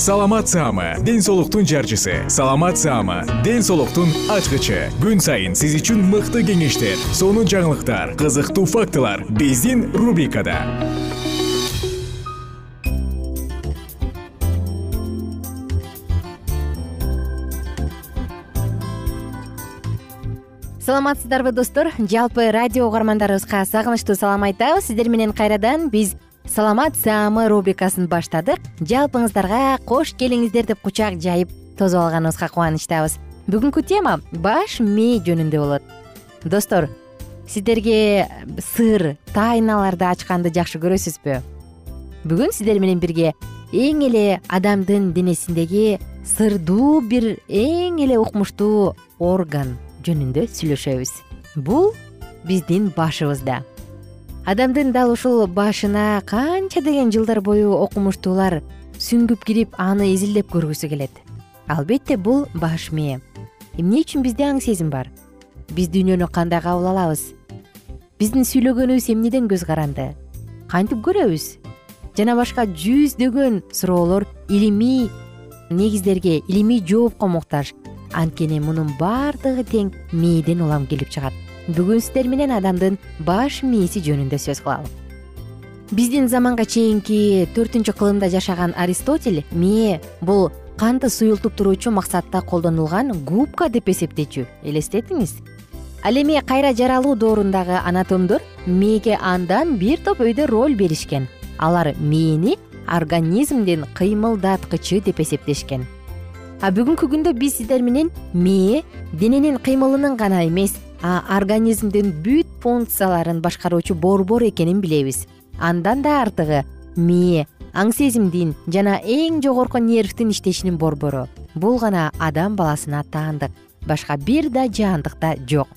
саламат саама ден соолуктун жарчысы. Саламат саама ден соолуктун ачкычы. Күн сайын сиз үчүн мыкты кеңештер сонун жаңылыктар кызыктуу фактылар биздин рубрикада. Саламатсыздарбы достор. Жалпы радио угармандарыбызга сагынычтуу салам айтабыз. Сиздер менен кайрадан биз саламат саамы рубрикасын баштадык. Жалпыңыздарга кош келиңиздер деп кучак жайып тосуп алганыбызга кубанычтабыз. Бүгүнкү тема баш мээ жөнүндө болот. Достор сиздерге сыр тайналарды ачканды жакшы көрөсүзбү? Бүгүн сиздер менен бирге эң эле адамдын денесиндеги сырдуу бир эң эле укмуштуу орган жөнүндө сүйлөшөбүз. Бул биздин башыбызда адамдын дал ушул башына канча деген жылдар бою окумуштуулар сүңгүп кирип аны изилдеп көргүсү келет. Албетте бул баш мээ. Эмне үчүн бизде аң сезим бар? Биз дүйнөнү кандай кабыл алабыз? Биздин сүйлөгөнүбүз эмнеден көз каранды? Кантип көрөбүз? Жана башка жүздөгөн суроолор илимий негиздерге илимий жоопко муктаж. Анткени мунун баардыгы тең мээден улам келип чыгат бүгүн сиздер менен адамдын баш мээси жөнүндө сөз кылалы биздин заманга чейинки төртүнчү кылымда жашаган аристотель мээ бул канды суюлтуп туруучу максатта колдонулган губка деп эсептечү. Элестетиңиз. Ал эми кайра жаралуу доорундагы анатомдор мээге андан бир топ өйдө роль беришкен. Алар мээни организмдин кыймылдаткычы деп эсептешкен. А бүгүнкү күндө биз сиздер менен мээ дененин кыймылынын гана эмес организмдин бүт функцияларын башкаруучу борбор экенин билебиз. Андан да артыгы мээ аң сезимдин жана эң жогорку нервдин иштешинин борбору. Бул гана адам баласына таандык башка бир да жаандыкта жок.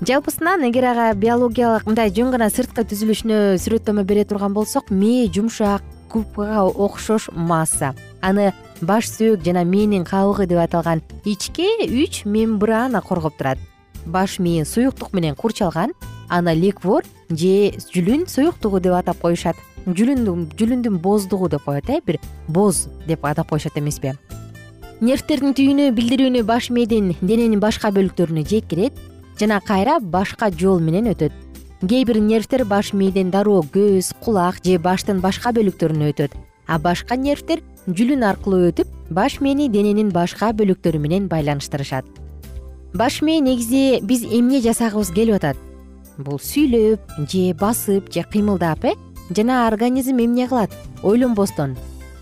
Жалпысынан эгер ага биологиялык мындай жөн гана сырткы түзүлүшүнө сүрөттөмө бере турган болсок мээ жумшак губкага окшош масса аны баш сөөк жана мээнин кабыгы деп аталган ичке үч мембрана коргоп турат баш мээ суюктук менен курчалган аны ликвор же жүлүн суюктугу деп атап коюшат. Жүлүндүн боздугу деп коет э бир боз деп атап коюшат эмеспи. Нервтердин түйүнү билдирүүнү баш мээден дененин башка бөлүктөрүнө жеткирет жана кайра башка жол менен өтөт. Кээ бир нервтер баш мээден дароо көз кулак же баштын башка бөлүктөрүнө өтөт. А башка нервтер жүлүн аркылуу өтүп баш мээни дененин башка бөлүктөрү менен байланыштырышат баш мээ негизи биз эмне жасагыбыз келип атат? Бул сүйлөп же басып же кыймылдап э? Жана организм эмне кылат? Ойлонбостон.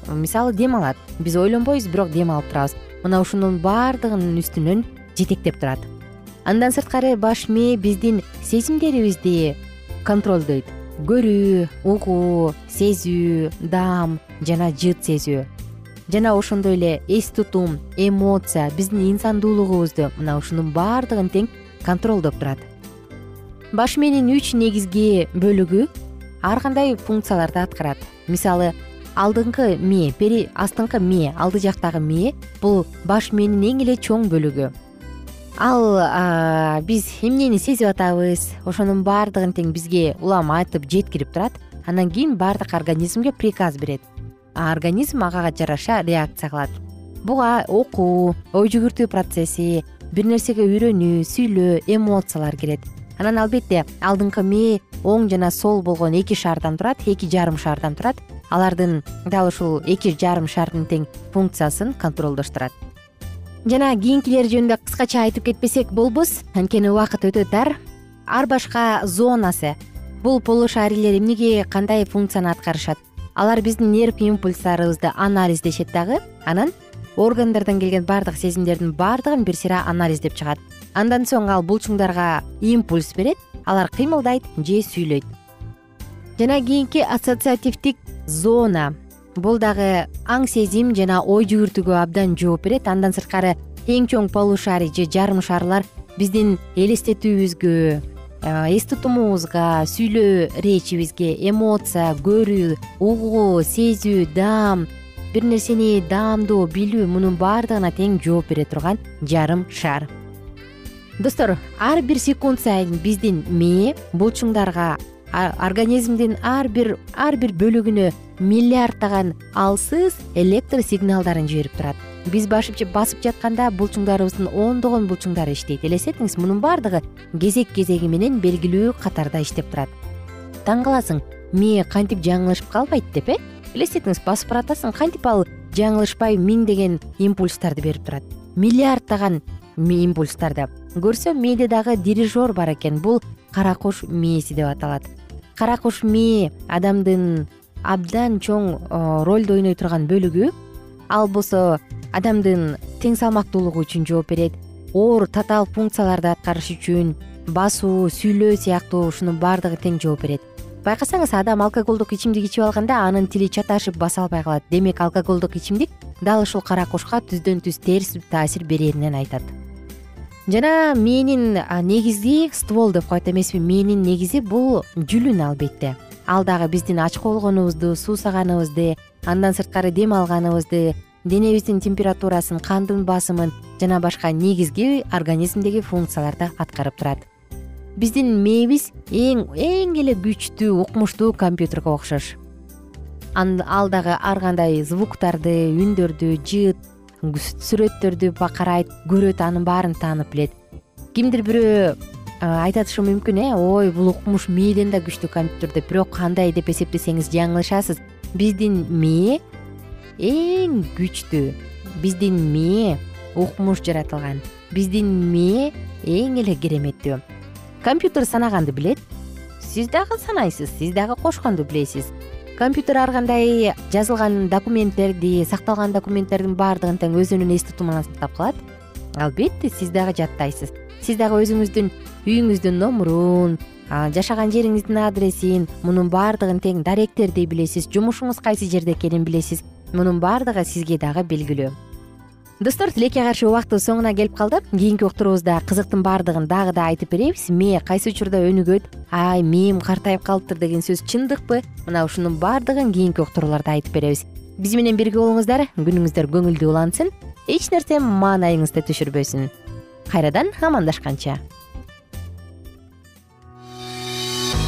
Мисалы дем алат. Биз ойлонбойбуз бирок дем алып турабыз. Мына ушунун баардыгынын үстүнөн жетектеп турат. Андан сырткары баш мээ биздин сезимдерибизди контролдойт. Көрүү угуу сезүү даам жана жыт сезүү жана ошондой эле эс тутум эмоция биздин инсандуулугубузду мына ушунун баардыгын тең контролдоп турат. Баш мээнин үч негизги бөлүгү ар кандай функцияларды аткарат. Мисалы алдыңкы мээ бери астыңкы мээ алды жактагы мээ бул баш мээнин эң эле чоң бөлүгү. Ал биз эмнени сезип атабыз? Ошонун баардыгын тең бизге улам айтып жеткирип турат. Андан кийин баардык организмге приказ берет организм ага жараша реакция кылат. Буга окуу ой жүгүртүү процесси бир нерсеге үйрөнүү сүйлөө эмоциялар кирет анан албетте алдыңкы мээ оң жана сол болгон эки шаардан турат эки жарым шаардан турат. Алардын дал ушул эки жарым шаардын тең функциясын контролдоштурат. Жана кийинкилери жөнүндө кыскача айтып кетпесек болбос анткени убакыт өтө тар. Ар башка зонасы. Бул полушарийлер эмнеге кандай функцияны аткарышат алар биздин нерв импульстарыбызды анализдешет дагы. Анан органдардан келген баардык сезимдердин баардыгын бир сыйра анализдеп чыгат. Андан соң ал булчуңдарга импульс берет алар кыймылдайт же сүйлөйт. Жана кийинки ассоциативдик зона. Бул дагы аң сезим жана ой жүгүртүүгө абдан жооп берет. Андан сырткары эң чоң полушарий же жарым шарлар биздин элестетүүбүзгө эс тутумубузга сүйлөө речибизге эмоция көрүү угуу сезүү даам бир нерсени даамдоо билүү мунун баардыгына тең жооп бере турган жарым шар достор ар бир секунд сайын биздин мээ булчуңдарга организмдин ар бир ар бир бөлүгүнө миллиарддаган алсыз электр сигналдарын жиберип турат биз басып жатканда булчуңдарыбыздын ондогон булчуңдары иштейт элестетиңиз мунун баардыгы кезек кезеги менен белгилүү катарда иштеп турат. Таң каласың мээ кантип жаңылышып калбайт деп э? Элестетиңиз басып баратасың кантип ал жаңылышпай миңдеген импульстарды берип турат. Миллиарддаган импульстарды. Көрсө мээде дагы дирижер бар экен. Бул кара куш мээси деп аталат. Кара куш мээ адамдын абдан чоң ролду ойной турган бөлүгү. Ал болсо адамдын тең салмактуулугу үчүн жооп берет. Оор татаал функцияларды аткарыш үчүн басуу сүйлөө сыяктуу ушунун баардыгы тең жооп берет. Байкасаңыз адам алкоголдук ичимдик ичип алганда анын тили чаташып баса албай калат. Демек алкоголдук ичимдик дал ушул кара кушка түздөн түз терс таасир берэринен айтат. Жана мээнин негизи ствол деп коет эмеспи мээнин негизи бул жүлүн албетте. Ал дагы биздин ачка болгонубузду суусаганыбызды андан сырткары дем алганыбызды денебиздин температурасын кандын басымын жана башка негизги организмдеги функцияларды аткарып турат. Биздин мээбиз эң эң эле күчтүү укмуштуу компьютерге окшош. Ал дагы ар кандай звуктарды үндөрдү жыт сүрөттөрдү карайт көрөт анын баарын таанып билет. Кимдир бирөө айтышы мүмкүн э? Ой бул укмуш мээден да күчтүү компьютер деп бирок кандай деп эсептесеңиз жаңылышасыз. Биздин мээ эң күчтүү биздин мээ укмуш жаратылган биздин мээ эң эле кереметтүү. Компьютер санаганды билет? Сиз дагы санайсыз сиз дагы кошконду билесиз. Компьютер ар кандай жазылган документтерди сакталган документтердин баардыгын тең өзүнүн эс тутумуна сактап калат. Албетте сиз дагы жаттайсыз. Сиз дагы өзүңүздүн үйүңүздүн номурун жашаган жериңиздин адресин мунун баардыгын тең даректерди билесиз. Жумушуңуз кайсы жерде экенин билесиз мунун баардыгы сизге дагы белгилүү. Достор тилекке каршы убактыбыз соңуна келип калды кийинки уктуруубузда кызыктын баардыгын дагы да айтып беребиз мээ кайсы учурда өнүгөт? Ай мээм картайып калыптыр деген сөз чындыкпы? Мына ушунун баардыгын кийинки уктурууларда айтып беребиз. Биз менен бирге болуңуздар. Күнүңүздөр көңүлдүү улансын. Эч нерсе маанайыңызды түшүрбөсүн. Кайрадан амандашканча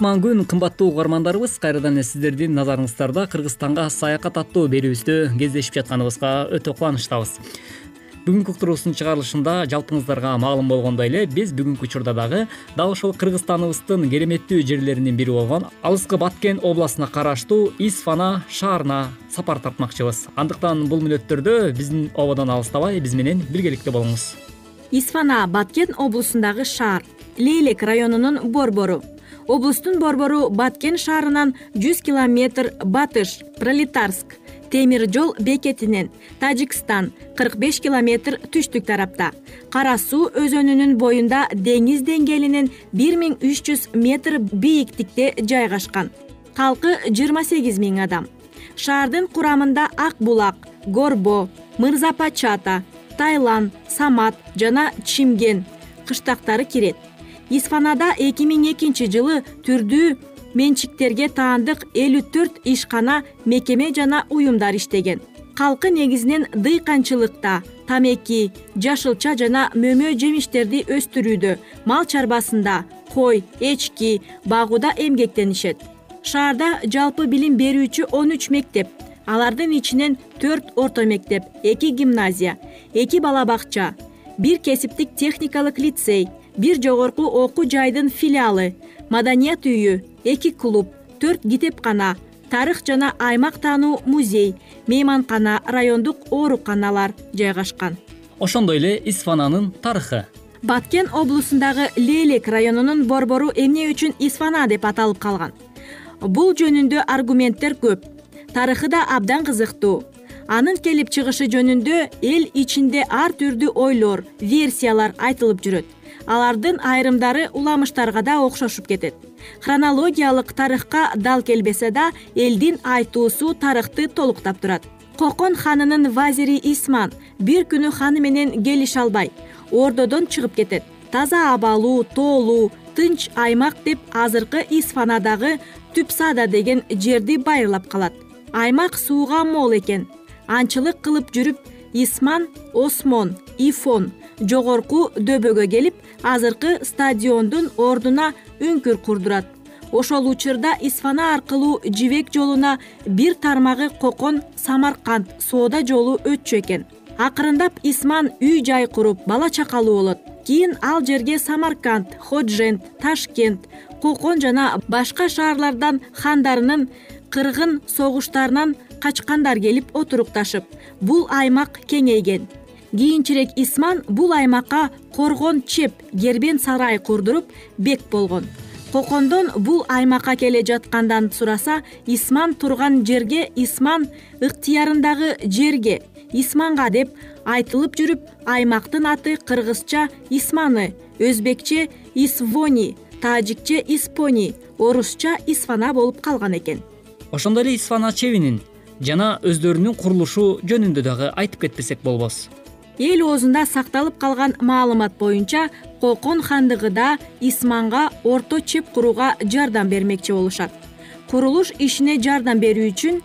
кутман күн кымбаттуу угармандарыбыз кайрадан эле сиздердин назарыңыздарда кыргызстанга саякат аттуу берүүбүздө кездешип жатканыбызга өтө кубанычтабыз бүгүнкү уктуруубуздун чыгарылышында жалпыңыздарга маалым болгондой эле биз бүгүнкү учурда дагы дал ушул кыргызстаныбыздын кереметтүү жерлеринин бири болгон алыскы баткен областына караштуу исфана шаарына сапар тартмакчыбыз андыктан бул мүнөттөрдө биздин ободон алыстабай биз менен биргеликте болуңуз исфана баткен облусундагы шаар лейлек районунун борбору облустун борбору баткен шаарынан жүз километр батыш пролетарск темир жол бекетинен тажикстан кырк беш километр түштүк тарапта. Кара суу өзөнүнүн боюнда деңиз деңгээлинен бир миң үч жүз метр бийиктикте жайгашкан. Калкы жыйырма сегиз миң адам. Шаардын курамында ак булак горбо мырза пачата тайлан самат жана чимген кыштактары кирет исфанада эки миң экинчи жылы түрдүү менчиктерге таандык элүү төрт ишкана мекеме жана уюмдар иштеген. Калкы негизинен дыйканчылыкта тамеки жашылча жана мөмө жемиштерди өстүрүүдө мал чарбасында кой эчки багууда эмгектенишет. Шаарда жалпы билим берүүчү он үч мектеп алардын ичинен төрт орто мектеп эки гимназия эки бала бакча бир кесиптик техникалык лицей бир жогорку окуу жайдын филиалы маданият үйү эки клуб төрт китепкана тарых жана аймак таануу музей мейманкана райондук ооруканалар жайгашкан. Ошондой эле исфананын тарыхы. Баткен облусундагы лейлек районунун борбору эмне үчүн исфана деп аталып калган? Бул жөнүндө аргументтер көп. Тарыхы да абдан кызыктуу. Анын келип чыгышы жөнүндө эл ичинде ар түрдүү ойлор версиялар айтылып жүрөт алардын айрымдары уламыштарга да окшошуп кетет. Хронологиялык тарыхка дал келбесе да элдин айтуусу тарыхты толуктап турат. Кокон ханынын вазири исман бир күнү ханы менен келише албай ордодон чыгып кетет. Таза абалуу тоолуу тынч аймак деп азыркы исфанадагы түпсада деген жерди байырлап калат. Аймак сууга мол экен. Анчылык кылып жүрүп исман осмон ифон жогорку дөбөгө келип азыркы стадиондун ордуна үңкүр курдурат. Ошол учурда исфана аркылуу жибек жолуна бир тармагы кокон самарканд соода жолу өтчү экен. Акырындап исман үй жай куруп бала чакалуу болот. Кийин ал жерге самарканд ходжент ташкент кокон жана башка шаарлардан хандарынын кыргын согуштарынан качкандар келип отурукташып бул аймак кеңейген кийинчерээк исман бул аймакка коргон чеп кербен сарай курдуруп бек болгон. Кокондон бул аймакка келе жаткандан сураса исман турган жерге исман ыктыярындагы жерге исманга деп айтылып жүрүп аймактын аты кыргызча исманы өзбекче исвони тажикче испони орусча исфана болуп калган экен. Ошондой эле исфана чебинин жана өздөрүнүн курулушу жөнүндө дагы айтып кетпесек болбос эл оозунда сакталып калган маалымат боюнча кокон хандыгыда исманга орто чеп курууга жардам бермекчи болушат. Курулуш ишине жардам берүү үчүн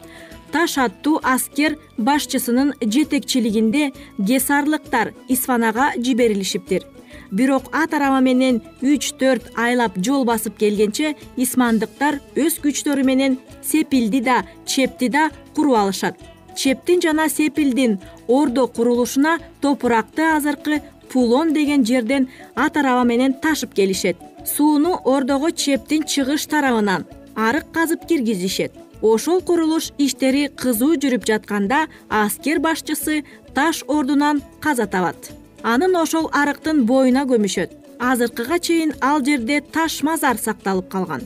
таш аттуу аскер башчысынын жетекчилигинде гесарлыктар исфанага жиберилишиптир. Бирок ат араба менен үч төрт айлап жол басып келгенче исмандыктар өз күчтөрү менен сепилди да чепти да куруп алышат чептин жана сепилдин ордо курулушуна топуракты азыркы пулон деген жерден ат араба менен ташып келишет. Сууну ордого чептин чыгыш тарабынан арык казып киргизишет. Ошол курулуш иштери кызуу жүрүп жатканда аскер башчысы таш ордунан каза табат. Анын ошол арыктын боюна көмүшөт. Азыркыга чейин ал жерде таш мазар сакталып калган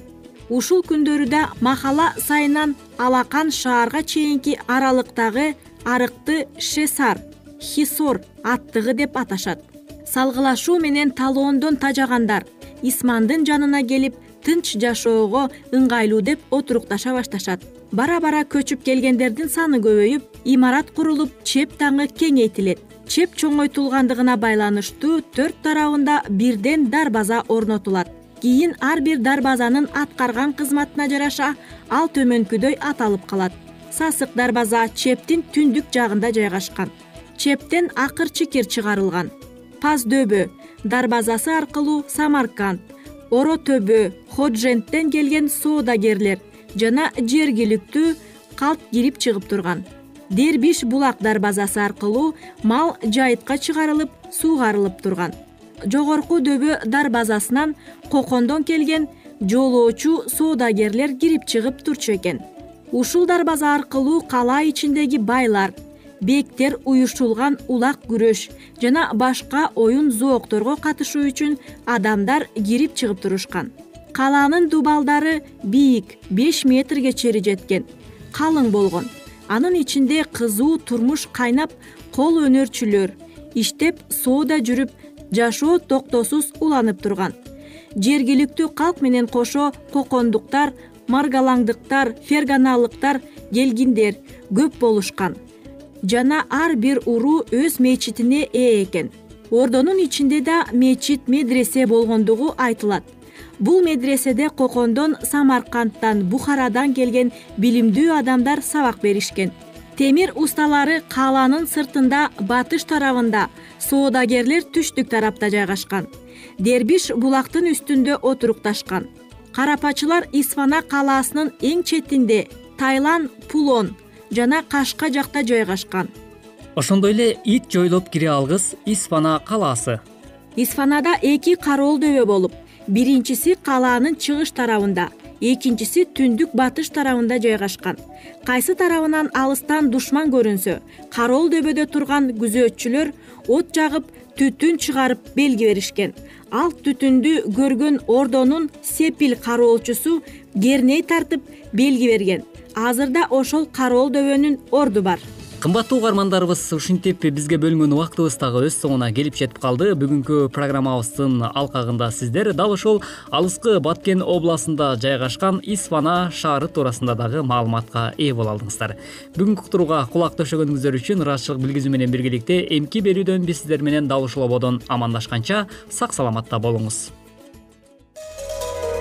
ушул күндөрү да махала сайынан алакан шаарга чейинки аралыктагы арыкты шесар хисор аттыгы деп аташат. Салгылашуу менен талоондон тажагандар исмандын жанына келип тынч жашоого ыңгайлуу деп отурукташа башташат. Бара бара көчүп келгендердин саны көбөйүп имарат курулуп чеп даңы кеңейтилет. Чеп чоңойтулгандыгына байланыштуу төрт тарабында бирден дарбаза орнотулат кийин ар бир дарбазанын аткарган кызматына жараша ал төмөнкүдөй аталып калат. Сасык дарбаза чептин түндүк жагында жайгашкан. Чептен акыр чикир чыгарылган. Паз дөбө дарбазасы аркылуу самарканд оро төбө ходженттен келген соодагерлер жана жергиликтүү калк кирип чыгып турган. Дербиш булак дарбазасы аркылуу мал жайытка чыгарылып суугарылып турган жогорку дөбө дарбазасынан кокондон келген жолоочу соодагерлер кирип чыгып турчу экен. Ушул дарбаза аркылуу кала ичиндеги байлар бектер уюшулган улак күрөш жана башка оюн зоокторго катышуу үчүн адамдар кирип чыгып турушкан. Калаанын дубалдары бийик беш метрге чейин жеткен калың болгон. Анын ичинде кызуу турмуш кайнап кол өнөрчүлөр иштеп соода жүрүп жашоо токтоосуз уланып турган. Жергиликтүү калк менен кошо кокондуктар маргалаңдыктар ферганалыктар келгиндер көп болушкан. Жана ар бир уруу өз мечитине ээ экен. Ордонун ичинде да мечит медресе болгондугу айтылат. Бул медреседе кокондон самаркандтан бухарадан келген билимдүү адамдар сабак беришкен темир усталары калаанын сыртында батыш тарабында соодагерлер түштүк тарапта жайгашкан. Дербиш булактын үстүндө отурукташкан. Карапачылар исфана калаасынын эң четинде тайлан пулон жана кашка жакта жайгашкан. Ошондой эле ит жойлоп кире алгыс исфана калаасы. Исфанада эки кароол дөбө болуп биринчиси калаанын чыгыш тарабында экинчиси түндүк батыш тарабында жайгашкан. Кайсы тарабынан алыстан душман көрүнсө кароол дөбөдө турган күзөтчүлөр от жагып түтүн чыгарып белги беришкен. Ал түтүндү көргөн ордонун сепил кароолчусу керней тартып белги берген. Азыр да ошол кароол дөбөнүн орду бар кымбаттуу угармандарыбыз ушинтип бизге бөлүнгөн убактыбыз дагы өз соңуна келип жетип калды. Бүгүнкү программабыздын алкагында сиздер. Дал ошол алыскы баткен областында жайгашкан исфана шаары туурасында дагы маалыматка ээ боло алдыңыздар. Бүгүнкү уктурууга кулак төшөгөнүңүздөр үчүн ыраазычылык билгизүү менен биргеликте эмки берүүдөн биз сиздер менен дал ушул ободон амандашканча сак саламатта болуңуз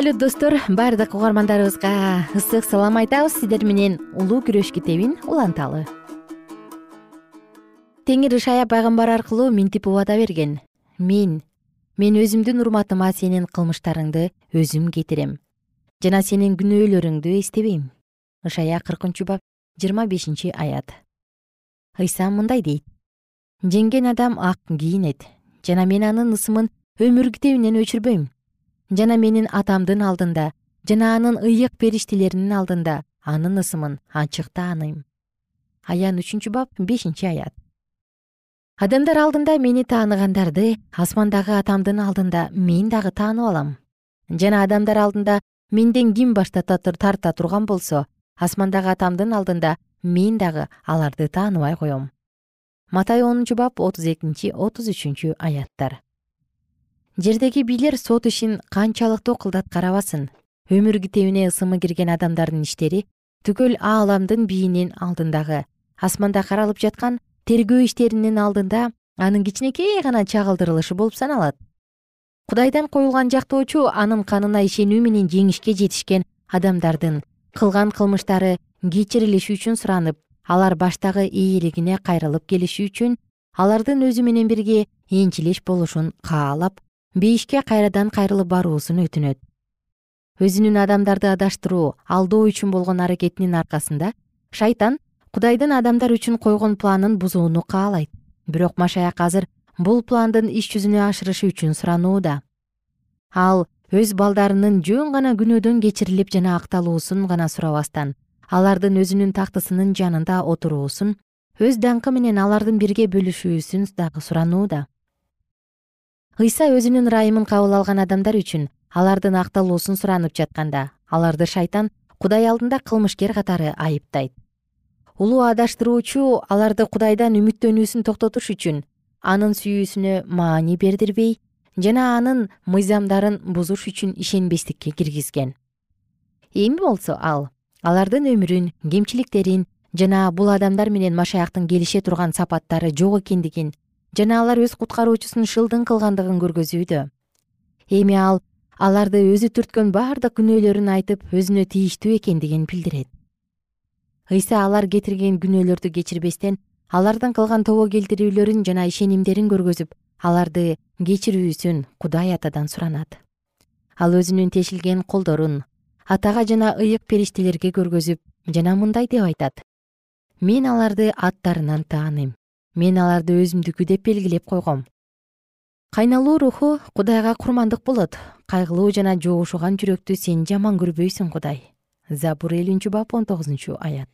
салют достор. Баардык угармандарыбызга ысык салам айтабыз. Сиздер менен улуу күрөш китебин уланталы. Теңир ышая пайгамбар аркылуу мынтип убада берген. Мен мен өзүмдүн урматыма сенин кылмыштарыңды өзүм кетирем. Жана сенин күнөөлөрүңдү эстебейм ышая кыркынчы бап жыйырма бешинчи аят. Ыйса мындай дейт. Жеңген адам ак кийинет жана мен анын ысымын өмүр китебинен өчүрбөйм жана менин атамдын алдында жана анын ыйык периштелеринин алдында анын ысымын ачык тааныйм аян үчүнчү бап бешинчи аят. Адамдар алдында мени тааныгандарды асмандагы атамдын алдында мен дагы таанып алам. Жана адамдар алдында менден ким баш тарта турган болсо асмандагы атамдын алдында мен дагы аларды тааныбай коем матай онунчу бап отуз экинчи отуз үчүнчү аяттар жердеги бийлер сот ишин канчалыктуу кылдат карабасын өмүр китебине ысымы кирген адамдардын иштери түгөл ааламдын бийинин алдындагы. Асманда каралып жаткан тергөө иштеринин алдында анын кичинекей гана чагылдырылышы болуп саналат. Кудайдан коюлган жактоочу анын канына ишенүү менен жеңишке жетишкен адамдардын кылган кылмыштары кечирилиши үчүн суранып алар баштагы ээлигине кайрылып келиши үчүн алардын өзү менен бирге энчилеш болушун каалап бейишке кайрадан кайрылып баруусун өтүнөт. Өзүнүн адамдарды адаштыруу алдоо үчүн болгон аракетинин аркасында шайтан кудайдын адамдар үчүн койгон планын бузууну каалайт. Бирок машаяк азыр бул пландын иш жүзүнө ашырышы үчүн суранууда. Ал өз балдарынын жөн гана күнөөдөн кечирилип жана акталуусун гана сурабастан алардын өзүнүн тактысынын жанында отуруусун өз даңкы менен алардын бирге бөлүшүүсүн дагы суранууда ыйса өзүнүн ырайымын кабыл алган адамдар үчүн алардын акталуусун суранып жатканда аларды шайтан кудай алдында кылмышкер катары айыптайт. Улуу адаштыруучу аларды кудайдан үмүттөнүүсүн токтотуш үчүн анын сүйүүсүнө маани бердирбей жана анын мыйзамдарын бузуш үчүн ишенбестикке киргизген. Эми болсо ал алардын өмүрүн кемчиликтерин жана бул адамдар менен машаяктын келише турган сапаттары жок экендигин жана алар өз куткаруучусун шылдың кылгандыгын көргөзүүдө. Эми ал аларды өзү түрткөн бардык күнөөлөрүн айтып өзүнө тийиштүү экендигин билдирет. Ыйса алар кетирген күнөөлөрдү кечирбестен алардын кылган тобо келтирүүлөрүн жана ишенимдерин көргөзүп аларды кечирүүсүн кудай атадан суранат. Ал өзүнүн тешилген колдорун атага жана ыйык периштелерге көргөзүп жана мындай деп айтат. Мен аларды аттарынан тааныйм мен аларды өзүмдүкү деп белгилеп койгом. Кайналуу руху кудайга курмандык болот. Кайгылуу жана жоошуган жүрөктү сен жаман көрбөйсүң кудай. Забур элүүнчү бап он тогузунчу аят.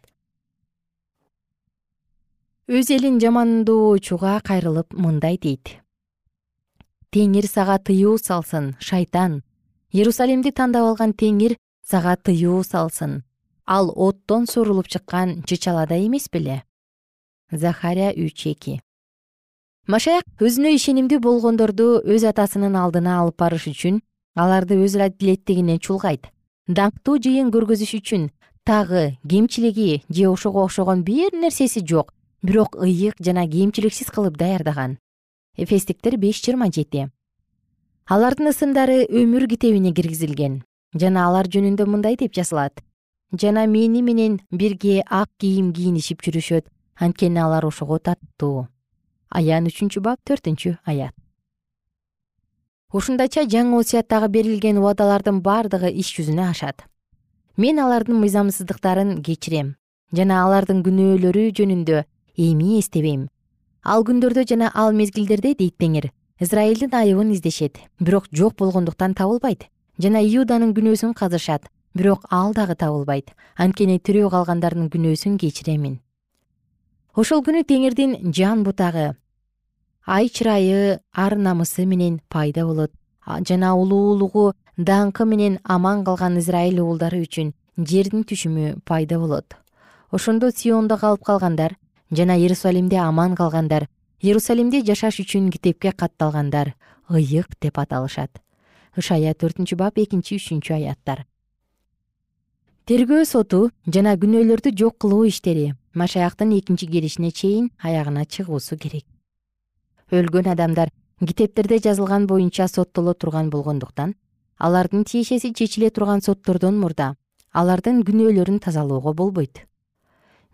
Өз элин жамандоочуга кайрылып мындай дейт. Теңир сага тыюу салсын шайтан. Иерусалимди тандап алган теңир сага тыюу салсын. Ал оттон суурулуп чыккан чычаладай эмес беле захария үч эки машаяк өзүнө ишенимдүү болгондорду өз атасынын алдына алып барыш үчүн аларды өз адилеттигине чулгайт. Даңктуу жыйын көргөзүш үчүн тагы кемчилиги же ошого окшогон бир нерсеси жок бирок ыйык жана кемчиликсиз кылып даярдаган. Эфестиктер беш жыйырма жети. Алардын ысымдары өмүр китебине киргизилген жана алар жөнүндө мындай деп жазылат жана мени менен бирге ак кийим кийинишип жүрүшөт анткени алар ошого таттуу. Аян үчүнчү бап төртүнчү аят. Ушундайча жаңы осуяттагы берилген убадалардын бардыгы иш жүзүнө ашат. Мен алардын мыйзамсыздыктарын кечирем жана алардын күнөөлөрү жөнүндө эми эстебейм. Ал күндөрдө жана ал мезгилдерде дейт теңир израилдин айыбын издешет бирок жок болгондуктан табылбайт жана иуданын күнөөсүн казышат бирок ал дагы табылбайт. Анткени тирүү калгандардын күнөөсүн кечиремин ошол күнү теңирдин жан бутагы ай чырайы ар намысы менен пайда болот. Жана улуулугу даңкы менен аман калган израиль уулдары үчүн жердин түшүмү пайда болот. Ошондо сиондо калып калгандар жана иерусалимде аман калгандар иерусалимде жашаш үчүн китепке катталгандар ыйык деп аталышат. Ышая төртүнчү бап экинчи үчүнчү аяттар. Тергөө соту жана күнөөлөрдү жок кылуу иштери машаяктын экинчи келишине чейин аягына чыгуусу керек. Өлгөн адамдар китептерде жазылган боюнча соттоло турган болгондуктан алардын тиешеси чечиле турган соттордон мурда алардын күнөөлөрүн тазалоого болбойт.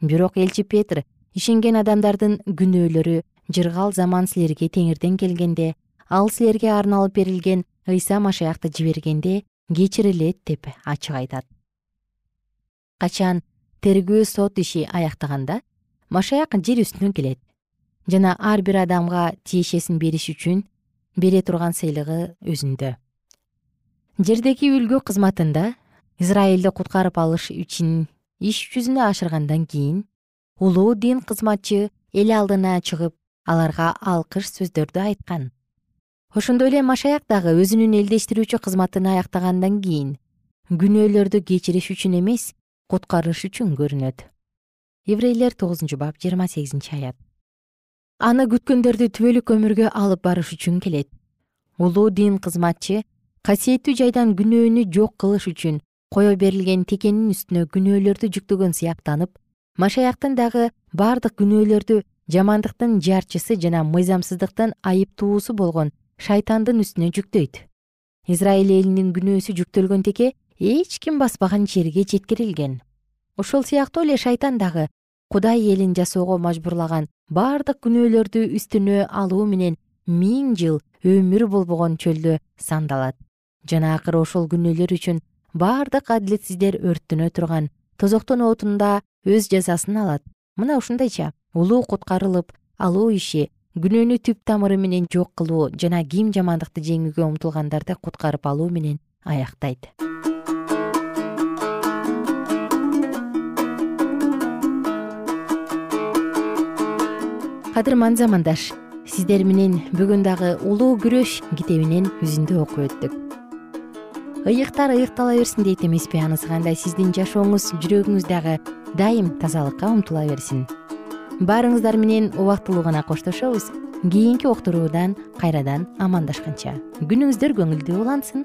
Бирок элчи петр ишенген адамдардын күнөөлөрү жыргал заман силерге теңирден келгенде ал силерге арналып берилген ыйса машаякты жибергенде кечирилет деп ачык айтат. Качан тергөө сот иши аяктаганда машаяк жер үстүнө келет. Жана ар бир адамга тиешесин бериш үчүн бере турган сыйлыгы өзүндө. Жердеги үлгү кызматында израилди куткарып алыш үчүн иш жүзүнө ашыргандан кийин улуу дин кызматчы эл алдына чыгып аларга алкыш сөздөрдү айткан. Ошондой эле машаяк дагы өзүнүн элдештирүүчү кызматын аяктагандан кийин күнөөлөрдү кечириш үчүн эмес куткарыш үчүн көрүнөт. Еврейлер тогузунчу бап жыйырма сегизинчи аят. Аны күткөндөрдү түбөлүк өмүргө алып барыш үчүн келет. Улуу дин кызматчы касиеттүү жайдан күнөөнү жок кылыш үчүн кое берилген текенин үстүнө күнөөлөрдү жүктөгөн сыяктанып машаяктын дагы бардык күнөөлөрдү жамандыктын жарчысы жана мыйзамсыздыктын айыптуусу болгон шайтандын үстүнө жүктөйт. Израиль элинин күнөөсү жүктөлгөн теке эч ким баспаган жерге жеткирилген. Ошол сыяктуу эле шайтан дагы кудай элин жасоого мажбурлаган бардык күнөөлөрдү үстүнө алуу менен миң жыл өмүр болбогон чөлдө сандалат. Жана акыры ошол күнөөлөр үчүн бардык адилетсиздер өрттөнө турган тозоктун отунда өз жазасын алат. Мына ушундайча улуу куткарылып алуу иши күнөөнү түп тамыры менен жок кылуу жана ким жамандыкты жеңүүгө умтулгандарды куткарып алуу менен аяктайт кадырман замандаш. Сиздер менен бүгүн дагы улуу күрөш китебинен үзүндү окуп өттүк. Ыйыктар ыйыктала берсин дейт эмеспи анысы кандай? Сиздин жашооңуз жүрөгүңүз дагы дайым тазалыкка умтула берсин. Баарыңыздар менен убактылуу гана коштошобуз. Кийинки уктуруудан кайрадан амандашканча. Күнүңүздөр көңүлдүү улансын